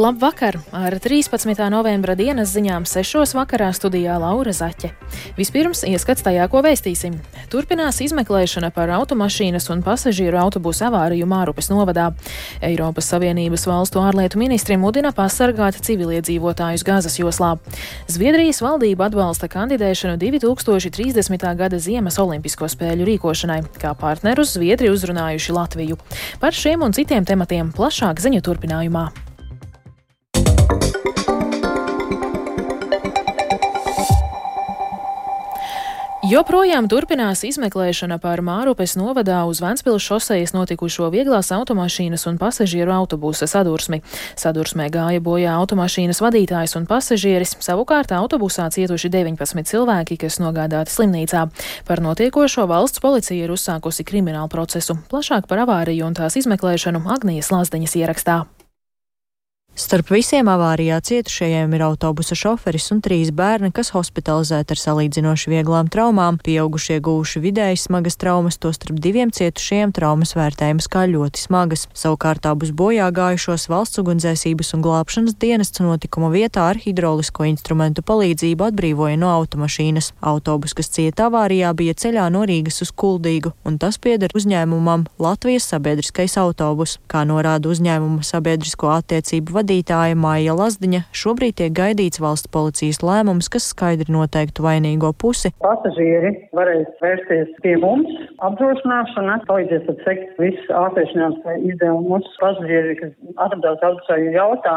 Labvakar! Ar 13. novembra dienas ziņām 6. vakarā studijā Laura Zaķe. Vispirms ieskats tajā, ko vēstīsim. Turpinās izmeklēšana par automašīnas un pasažieru autobusu avāriju Mārupes novadā. Eiropas Savienības valstu ārlietu ministri mudina pasargāt civiliedzīvotājus Gazas joslā. Zviedrijas valdība atbalsta kandidēšanu 2030. gada Ziemas olimpisko spēļu rīkošanai, kā partnerus Zviedri uzrunājuši Latviju. Par šiem un citiem tematiem plašāk ziņu turpinājumā. Joprojām turpinās izmeklēšana par Mārupes novadā uz Ventspils šosejas notikušo vieglās automašīnas un pasažieru autobusa sadursmi. Sadursmē gāja bojā automašīnas vadītājs un pasažieris, savukārt autobusā cietuši 19 cilvēki, kas nogādāti slimnīcā. Par notiekošo valsts policija ir uzsākusi kriminālu procesu. Plašāk par avāriju un tās izmeklēšanu Agnijas Lazdeņas ierakstā. Starp visiem avārijā cietušajiem ir autobusa šoferis un trīs bērni, kas hospitalizēti ar salīdzinoši vieglām traumām. Pieaugušie gūši vidēji smagas traumas, to starp diviem cietušajiem traumas vērtējums kā ļoti smagas. Savukārt abus bojā gājušos valsts ugunsdzēsības un glābšanas dienests notikuma vietā ar hidraulisko instrumentu palīdzību atbrīvoja no automašīnas. Autobus, kas cieta avārijā, bija ceļā no Rīgas uz Kuldīgu, un tas pieder uzņēmumam Latvijas sabiedriskais autobus. Kā norāda uzņēmuma sabiedrisko attiecību vadītāja, Māja Lazdiņa, šobrīd tiek gaidīts valsts policijas lēmums, kas skaidri noteiktu vainīgo pusi. Pasažieri varēs vērsties pie mums, apdrošināšana, palīdzies atsekt visus ārstēšanās izdevumus. Pasažieri, kas atradās autosā, jautā,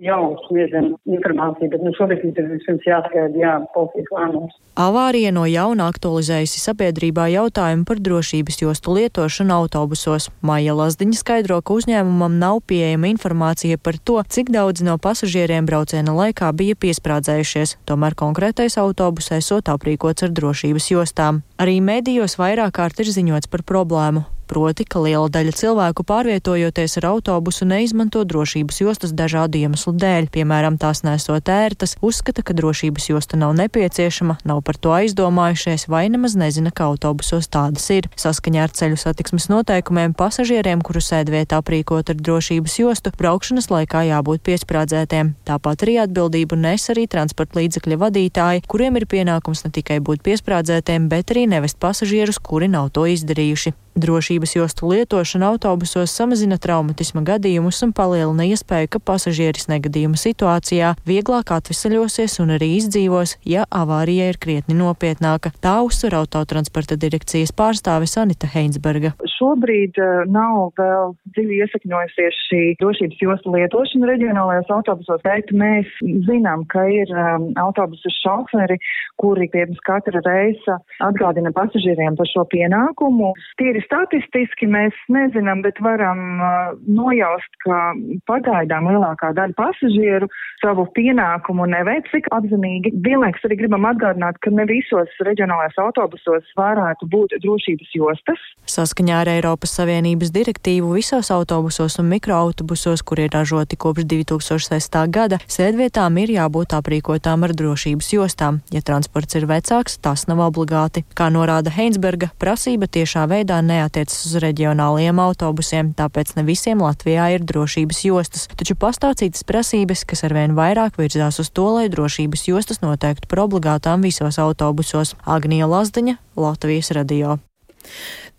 jau sniedzam informāciju, bet nu, šobrīd ir vispirms jāsagaida, jā, policijas lēmums. Avārija no jauna aktualizējusi sabiedrībā jautājumu par drošības jostu lietošanu autobusos. Maija Lazdiņa skaidro, ka uzņēmumam nav pieejama informācija par to, cik daudz no pasažieriem brauciena laikā bija piesprādzējušies, tomēr konkrētais autobus esot aprīkots ar drošības jostām. Arī medijos vairāk kārt ir ziņots par problēmu proti, ka liela daļa cilvēku pārvietojoties ar autobusu neizmanto drošības jostas dažādu iemeslu dēļ, piemēram, tās nesot ērtas, uzskata, ka drošības josta nav nepieciešama, nav par to aizdomājušies vai nemaz nezina, ka autobusos tādas ir. Saskaņā ar ceļu satiksmes noteikumiem pasažieriem, kuru sēdvieta aprīkot ar drošības jostu, braukšanas laikā jābūt piesprādzētiem. Tāpat arī atbildību nes arī transporta līdzekļa vadītāji, kuriem ir pienākums ne tikai būt piesprādzētiem, bet arī nevest pasažierus, kuri nav to izdarījuši. Drošības jostu lietošana autobusos samazina traumatisma gadījumus un palielina iespēju, ka pasažieris negadījuma situācijā vieglāk atvesaļosies un arī izdzīvos, ja avārija ir krietni nopietnāka. Tā uzsver autotransporta direkcijas pārstāve Sanita Heinsberga. Šobrīd uh, nav vēl dziļi iesakņojusies šī drošības jostu lietošana reģionālajos autobusos, bet mēs zinām, ka ir um, autobusu šoferi, kuri pirms katra reisa atgādina pasažieriem par šo pienākumu. Tīri statistiski mēs nezinām, bet varam uh, nojaust, ka pagaidām lielākā daļa pasažieru savu pienākumu neveic cik apzinīgi. Vienlaiks arī gribam atgādināt, ka ne visos reģionālajos autobusos varētu būt drošības jostas. Saskaņā ar Eiropas Savienības direktīvu visos autobusos un mikroautobusos, kur ir ražoti kopš 2006. gada, sēdvietām ir jābūt aprīkotām ar drošības jostām. Ja transports ir vecāks, tas nav obligāti. Kā norāda Heinsberga, prasība tiešā veidā neatiecas uz reģionālajiem autobusiem, tāpēc ne visiem Latvijā ir drošības jostas, taču pastāv citas prasības, kas arvien vairāk virzās uz to, lai drošības jostas noteiktu par obligātām visos autobusos. Agnija Lazdiņa, Latvijas radio.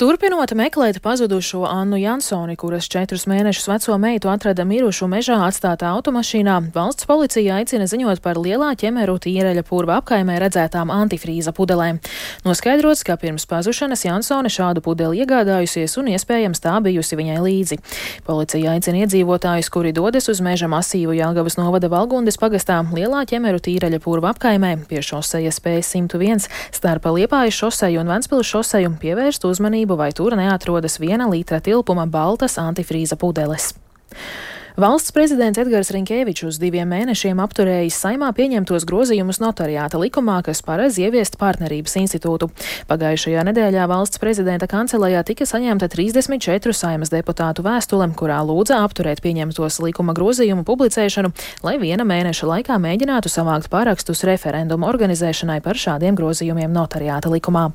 Turpinot meklēt pazudušo Annu Jansoni, kuras četrus mēnešus veco meitu atrada mirušu mežā atstātā automašīnā, valsts policija aicina ziņot par lielā ķemeru tīreļa purva apkaimē redzētām antifrīza pudelēm. Noskaidrots, ka pirms pazušanas Jansone šādu pudeli iegādājusies un iespējams tā bijusi viņai līdzi. Policija aicina iedzīvotājus, kuri dodas uz meža masīvu Jāgavas novada Valgundes pagastā lielā ķemeru tīreļa purva apkaimē pie šosejas P101 starp Liepājas šoseju un Ventspils šoseju pievērst uzmanību uzmanību, vai tur neatrodas viena litra tilpuma baltas antifrīza pudeles. Valsts prezidents Edgars Rinkēvičs uz diviem mēnešiem apturējis saimā pieņemtos grozījumus notariāta likumā, kas paredz ieviest partnerības institūtu. Pagājušajā nedēļā valsts prezidenta kancelējā tika saņemta 34 saimas deputātu vēstule, kurā lūdza apturēt pieņemtos likuma grozījumu publicēšanu, lai viena mēneša laikā mēģinātu savākt pārakstus referendumu organizēšanai par šādiem grozījumiem notariāta likumā.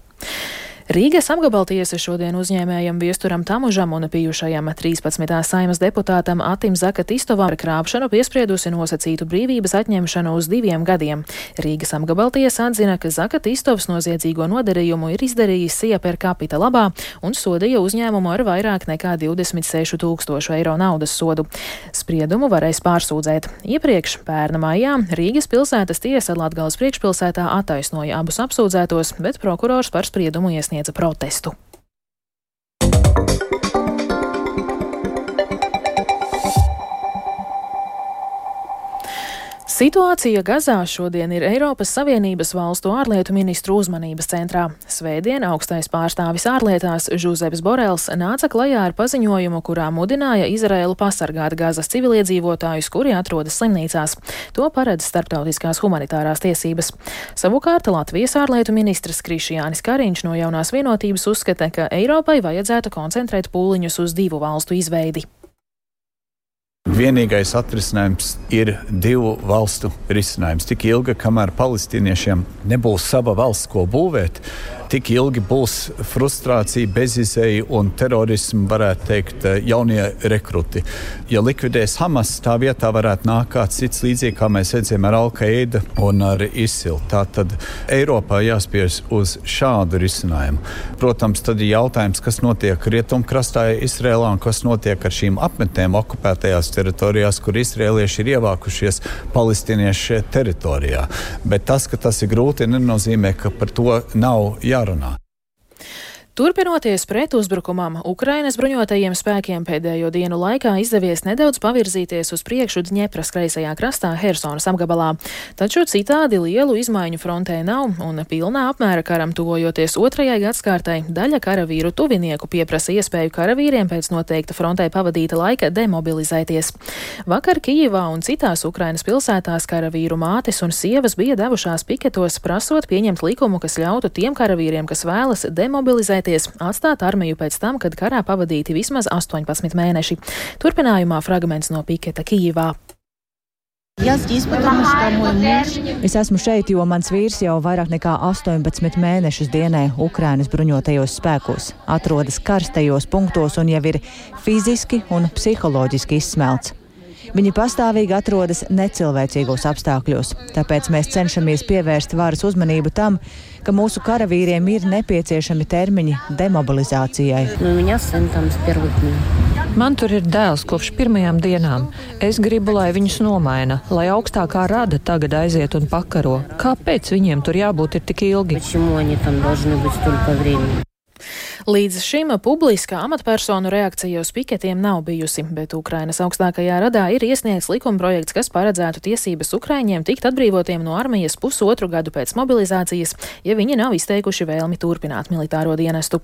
Rīgas apgabaltiesa šodien uzņēmējam Viesturam Tamužam un bijušajam 13. saimas deputātam Atim Zakatistovam par krāpšanu piespriedusi nosacītu brīvības atņemšanu uz diviem gadiem. Rīgas apgabaltiesa atzina, ka Zakatistovs noziedzīgo nodarījumu ir izdarījis Sieper kapita labā un sodīja uzņēmumu ar vairāk nekā 26 tūkstošu eiro naudas sodu. Spriedumu varēs pārsūdzēt. Iepriekš pērna maijā Rīgas pilsētas tiesa Latgales priekšpilsētā attaisnoja abus apsūdzētos, bet prokurors par spriedumu iesniedz iesniedza protestu. Situācija Gazā šodien ir Eiropas Savienības valstu ārlietu ministru uzmanības centrā. Svētdien augstais pārstāvis ārlietās Žuzeps Borels nāca klajā ar paziņojumu, kurā mudināja Izraēlu pasargāt Gazas civiliedzīvotājus, kuri atrodas slimnīcās. To paredz starptautiskās humanitārās tiesības. Savukārt Latvijas ārlietu ministrs Krišjānis Kariņš no jaunās vienotības uzskata, ka Eiropai vajadzētu koncentrēt pūliņus uz divu valstu izveidi. Vienīgais atrisinājums ir divu valstu risinājums. Tik ilgi, kamēr palestīniešiem nebūs sava valsts, ko būvēt, tik ilgi būs frustrācija, bezizēja un terorismu, varētu teikt, jaunie rekruti. Ja likvidēs Hamas, tā vietā varētu nākt kāds cits līdzīgi, kā mēs redzējām ar Al-Qaida un ar ISIL. Tā tad Eiropā jāspiež uz šādu risinājumu. Protams, tad ir jautājums, kas notiek rietumkrastā Izrēlā un kas notiek ar šīm apmetēm okupētajās teritorijās, kur izrēlieši ir ievākušies palestīniešu teritorijā. Bet tas, ka tas ir grūti, nenozīmē, ka par to nav jāsaka jārunā. Turpinoties pretuzbrukumam, Ukrainas bruņotajiem spēkiem pēdējo dienu laikā izdevies nedaudz pavirzīties uz priekšu Dņepras kreisajā krastā Hersonas apgabalā, taču citādi lielu izmaiņu frontē nav, un pilnā apmēra karam tuvojoties otrajai gadskārtai daļa karavīru tuvinieku pieprasa iespēju karavīriem pēc noteikta frontē pavadīta laika demobilizēties. Vakar Kijivā un citās Ukrainas pilsētās karavīru mātes un sievas bija devušās piketos, prasot pieņemt likumu, kas ļautu tiem karavīriem, kas vēlas demobilizēt vēlēties atstāt armiju pēc tam, kad karā pavadīti vismaz 18 mēneši. Turpinājumā fragments no Piketa Kijivā. Es esmu šeit, jo mans vīrs jau vairāk nekā 18 mēnešus dienē Ukrainas bruņotajos spēkos, atrodas karstajos punktos un jau ir fiziski un psiholoģiski izsmelts. Viņi pastāvīgi atrodas necilvēcīgos apstākļos, tāpēc mēs cenšamies pievērst varas uzmanību tam, ka mūsu karavīriem ir nepieciešami termiņi demobilizācijai. Man tur ir dēls kopš pirmajām dienām. Es gribu, lai viņus nomaina, lai augstākā rada tagad aiziet un pakaro. Kāpēc viņiem tur jābūt tik ilgi? Līdz šim publiskā amatpersonu reakcija uz piketiem nav bijusi, bet Ukrainas augstākajā radā ir iesniegts likumprojekts, kas paredzētu tiesības Ukraiņiem tikt atbrīvotiem no armijas pusotru gadu pēc mobilizācijas, ja viņi nav izteikuši vēlmi turpināt militāro dienestu.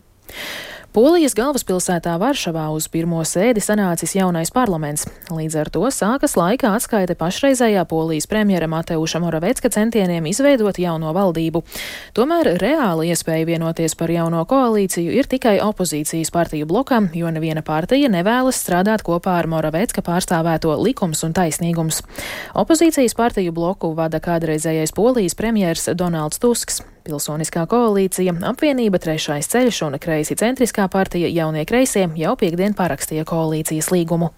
Polijas galvaspilsētā Varšavā uz pirmo sēdi sanācis jaunais parlaments. Līdz ar to sākas laika atskaite pašreizējā Polijas premjera Mateuša Moravecka centieniem izveidot jauno valdību. Tomēr reāli iespēja vienoties par jauno koalīciju ir tikai opozīcijas partiju blokam, jo neviena partija nevēlas strādāt kopā ar Moravecka pārstāvēto likums un taisnīgums. Opozīcijas partiju bloku vada kādreizējais Polijas premjers Donalds Tusks. Pilsoniskā koalīcija, apvienība Trešais ceļš un kreisi centriskā partija Jaunie kreisie jau piekdien parakstīja koalīcijas līgumu.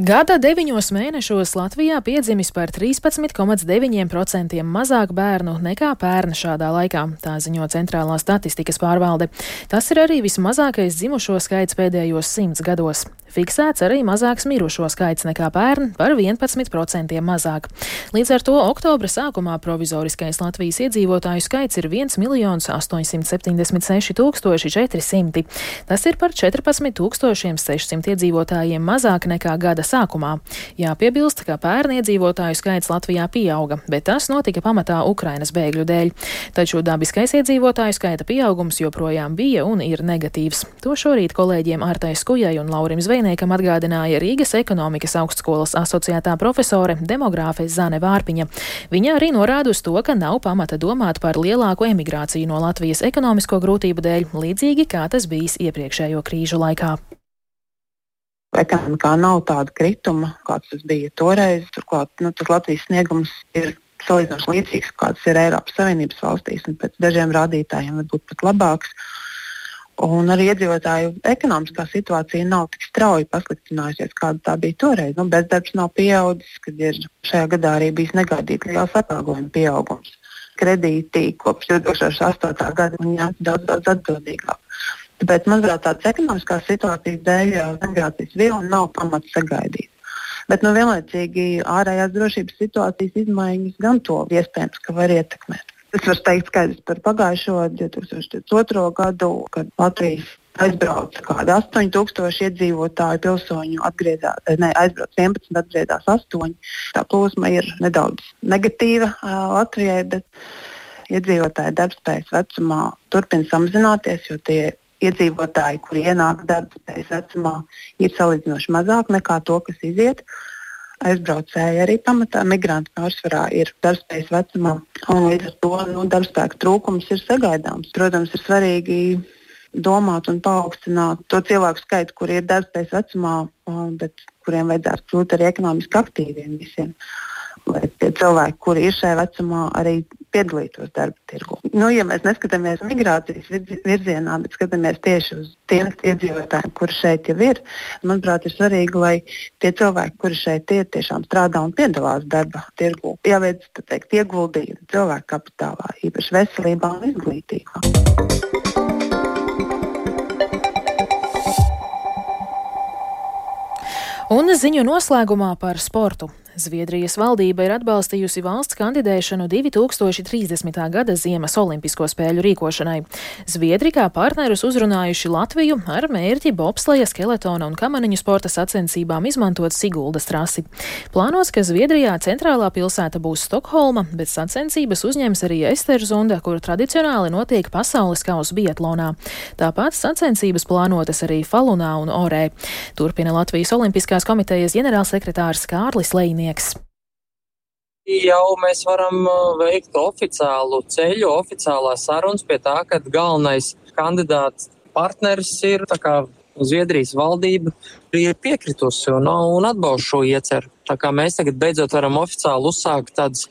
Gada deviņos mēnešos Latvijā piedzimis par 13,9% mazāk bērnu nekā pērn šādā laikā, tā ziņo Centrālā statistikas pārvalde. Tas ir arī vismazākais dzimušo skaits pēdējos simts gados. Fiksēts arī mazāks mirušo skaits nekā pērn par 11% mazāk. Līdz ar to oktobra sākumā provizoriskais Latvijas iedzīvotāju skaits ir 1 876 400. Tas ir par 14 600 iedzīvotājiem mazāk nekā gada sākumā. Jāpiebilst, ka pērn iedzīvotāju skaits Latvijā pieauga, bet tas notika pamatā Ukrainas bēgļu dēļ. Taču dabiskais iedzīvotāju skaita pieaugums joprojām bija un ir negatīvs. To šorīt kolēģiem Ārtais Kujai un Laurim Zvejniekam atgādināja Rīgas ekonomikas augstskolas asociētā profesore demogrāfe Zane Vārpiņa. Viņa arī norāda uz to, ka nav pamata domāt par lielāku emigrāciju no Latvijas ekonomisko grūtību dēļ, līdzīgi kā tas bijis iepriekšējo krīžu laikā. Ekonomikā nav tāda krituma, kāds tas bija toreiz. Turklāt nu, tas Latvijas sniegums ir salīdzinoši līdzīgs, kāds ir Eiropas Savienības valstīs, un pēc dažiem rādītājiem varbūt pat labāks. Un arī iedzīvotāju ekonomiskā situācija nav tik strauji pasliktinājusies, kāda tā bija toreiz. Nu, bezdarbs nav pieaudzis, kad ir šajā gadā arī bijis negaidīts liels atalgojuma pieaugums. Kredīti kopš 2008. gada ir daudz, daudz atbildīgāk. Tāpēc, manuprāt, tādas ekonomiskās situācijas dēļ migrācijas vilna nav pamats sagaidīt. Bet nu, vienlaicīgi ārējās drošības situācijas izmaiņas gan to iespējams, ka var ietekmēt. Es varu teikt skaidrs par pagājušo 2002. gadu, kad Latvijas aizbrauca kādi 8000 iedzīvotāju, pilsoņu atgriezās, ne, aizbrauca 11, atgriezās 8. Tā plūsma ir nedaudz negatīva uh, Latvijai, bet iedzīvotāju darbspējas vecumā turpina samazināties, jo tie iedzīvotāji, kuri ienāk darbspējas vecumā, ir salīdzinoši mazāk nekā to, kas iziet. Aizbraucēji arī pamatā migranti pārsvarā ir darbspējas vecumā, un līdz ar to nu, darbspēka trūkums ir sagaidāms. Protams, ir svarīgi domāt un paaugstināt to cilvēku skaitu, kuri ir darbspējas vecumā, bet kuriem vajadzētu kļūt arī ekonomiski aktīviem visiem. Lai tie cilvēki, kuri ir šajā vecumā, arī piedalītos darba tirgu. Nu, ja mēs neskatāmies migrācijas virzienā, bet skatāmies tieši uz tiem iedzīvotājiem, kuri šeit jau ir, manuprāt, ir svarīgi, lai tie cilvēki, kuri šeit ir, tiešām strādā un piedalās darba tirgu. Jāveic teikt, ieguldījumi cilvēku kapitālā, īpaši veselībā un izglītībā. Un ziņu noslēgumā par sportu. Zviedrijas valdība ir atbalstījusi valsts kandidēšanu 2030. gada Ziemas Olimpisko spēļu rīkošanai. Zviedri kā partnerus uzrunājuši Latviju ar mērķi bobsleja, skeletona un kamaniņu sporta sacensībām izmantot Siguldas trasi. Plānots, ka Zviedrijā centrālā pilsēta būs Stokholma, bet sacensības uzņems arī Esterzunda, kur tradicionāli notiek pasaules kausa biatlonā. Tāpat sacensības plānotas arī Falunā un Orē. Turpina Latvijas Olimpiskās komitejas ģenerālsekretārs Kārlis Leini dalībnieks. Jau mēs varam uh, veikt oficiālu ceļu, oficiālās sarunas pie tā, ka galvenais kandidāts partneris ir Zviedrijas valdība ir piekritusi un, un atbalsta šo ieceru. Tā kā mēs tagad beidzot varam oficiāli uzsākt tādas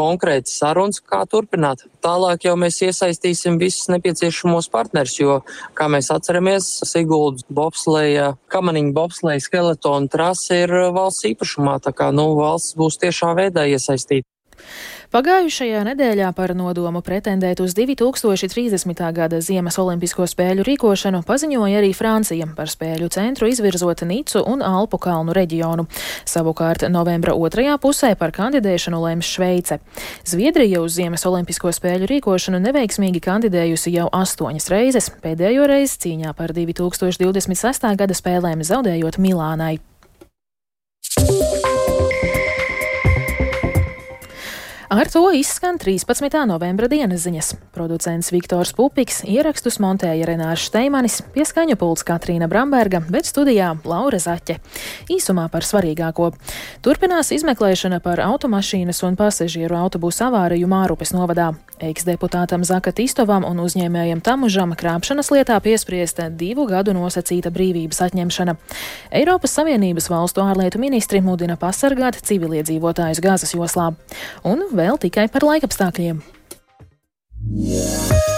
konkrētas sarunas, kā turpināt. Tālāk jau mēs iesaistīsim visus nepieciešamos partnerus, jo, kā mēs atceramies, Siguldas bobsleja, kamaniņa bobsleja skeletona trase ir valsts īpašumā, tā kā, nu, valsts būs tiešā veidā iesaistīta. Pagājušajā nedēļā par nodomu pretendēt uz 2030. gada Ziemas Olimpisko spēļu rīkošanu paziņoja arī Francija par spēļu centru izvirzot Nicu un Alpu kalnu reģionu. Savukārt novembra otrajā pusē par kandidēšanu lems Šveice. Zviedrija uz Ziemas Olimpisko spēļu rīkošanu neveiksmīgi kandidējusi jau astoņas reizes, pēdējo reizi cīņā par 2026. gada spēlēm zaudējot Milānai. Ar to izskan 13. novembra dienas ziņas. Producents Viktors Pupiks ierakstus montēja Renārs Steimanis, pieskaņa pults Katrīna Bramberga, bet studijā Laura Zaķe. Īsumā par svarīgāko. Turpinās izmeklēšana par automašīnas un pasažieru autobusu avāriju Mārupes novadā. Eksdeputātam Zaka Tistovam un uzņēmējam Tamužam krāpšanas lietā piespriesta divu gadu nosacīta brīvības atņemšana. Eiropas Savienības valstu ārlietu ministri mudina pasargāt civiliedzīvotājus Gāzes joslā. Un vēl tikai par laikapstākļiem. Yeah.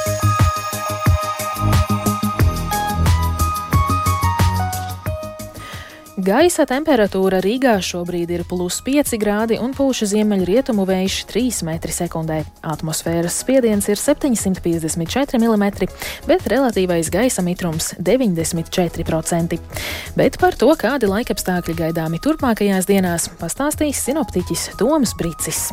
Gaisa temperatūra Rīgā šobrīd ir plus 5 grādi un pūša ziemeļrietumu vējš 3 m2. Atmosfēras spiediens ir 754 mm, bet relatīvais gaisa mitrums 94%. Bet par to, kādi laikapstākļi gaidāmi turpmākajās dienās, pastāstīs sinoptiķis Toms Bricis.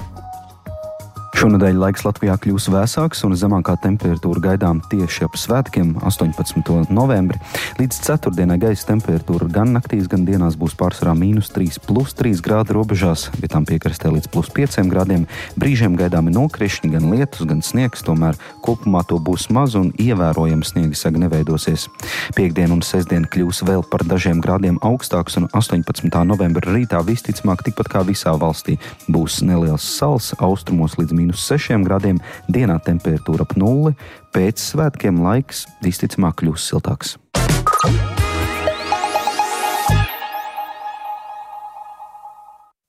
Šonadēļ laiks Latvijā kļūs vēsāks un zemākā temperatūra gaidām tieši ap svētkiem, 18. novembri. Līdz ceturtdienai gaisa temperatūra gan naktīs, gan dienās būs pārsvarā mīnus 3,3 grādu robežās, vietām piekrastē līdz plus 5 grādiem. Brīžiem gaidāmi nokrišņi, gan lietus, gan sniegs, tomēr kopumā to būs maz un ievērojami sniega sega neveidosies. Piektdien un sestdien kļūs vēl par dažiem grādiem augstāks un 18. novembra rītā visticamāk tikpat kā visā valstī būs neliels sals austrumos līdz mīnus mīnus 6 grādiem, dienā temperatūra ap nulli, pēc svētkiem laiks visticamāk kļūs siltāks.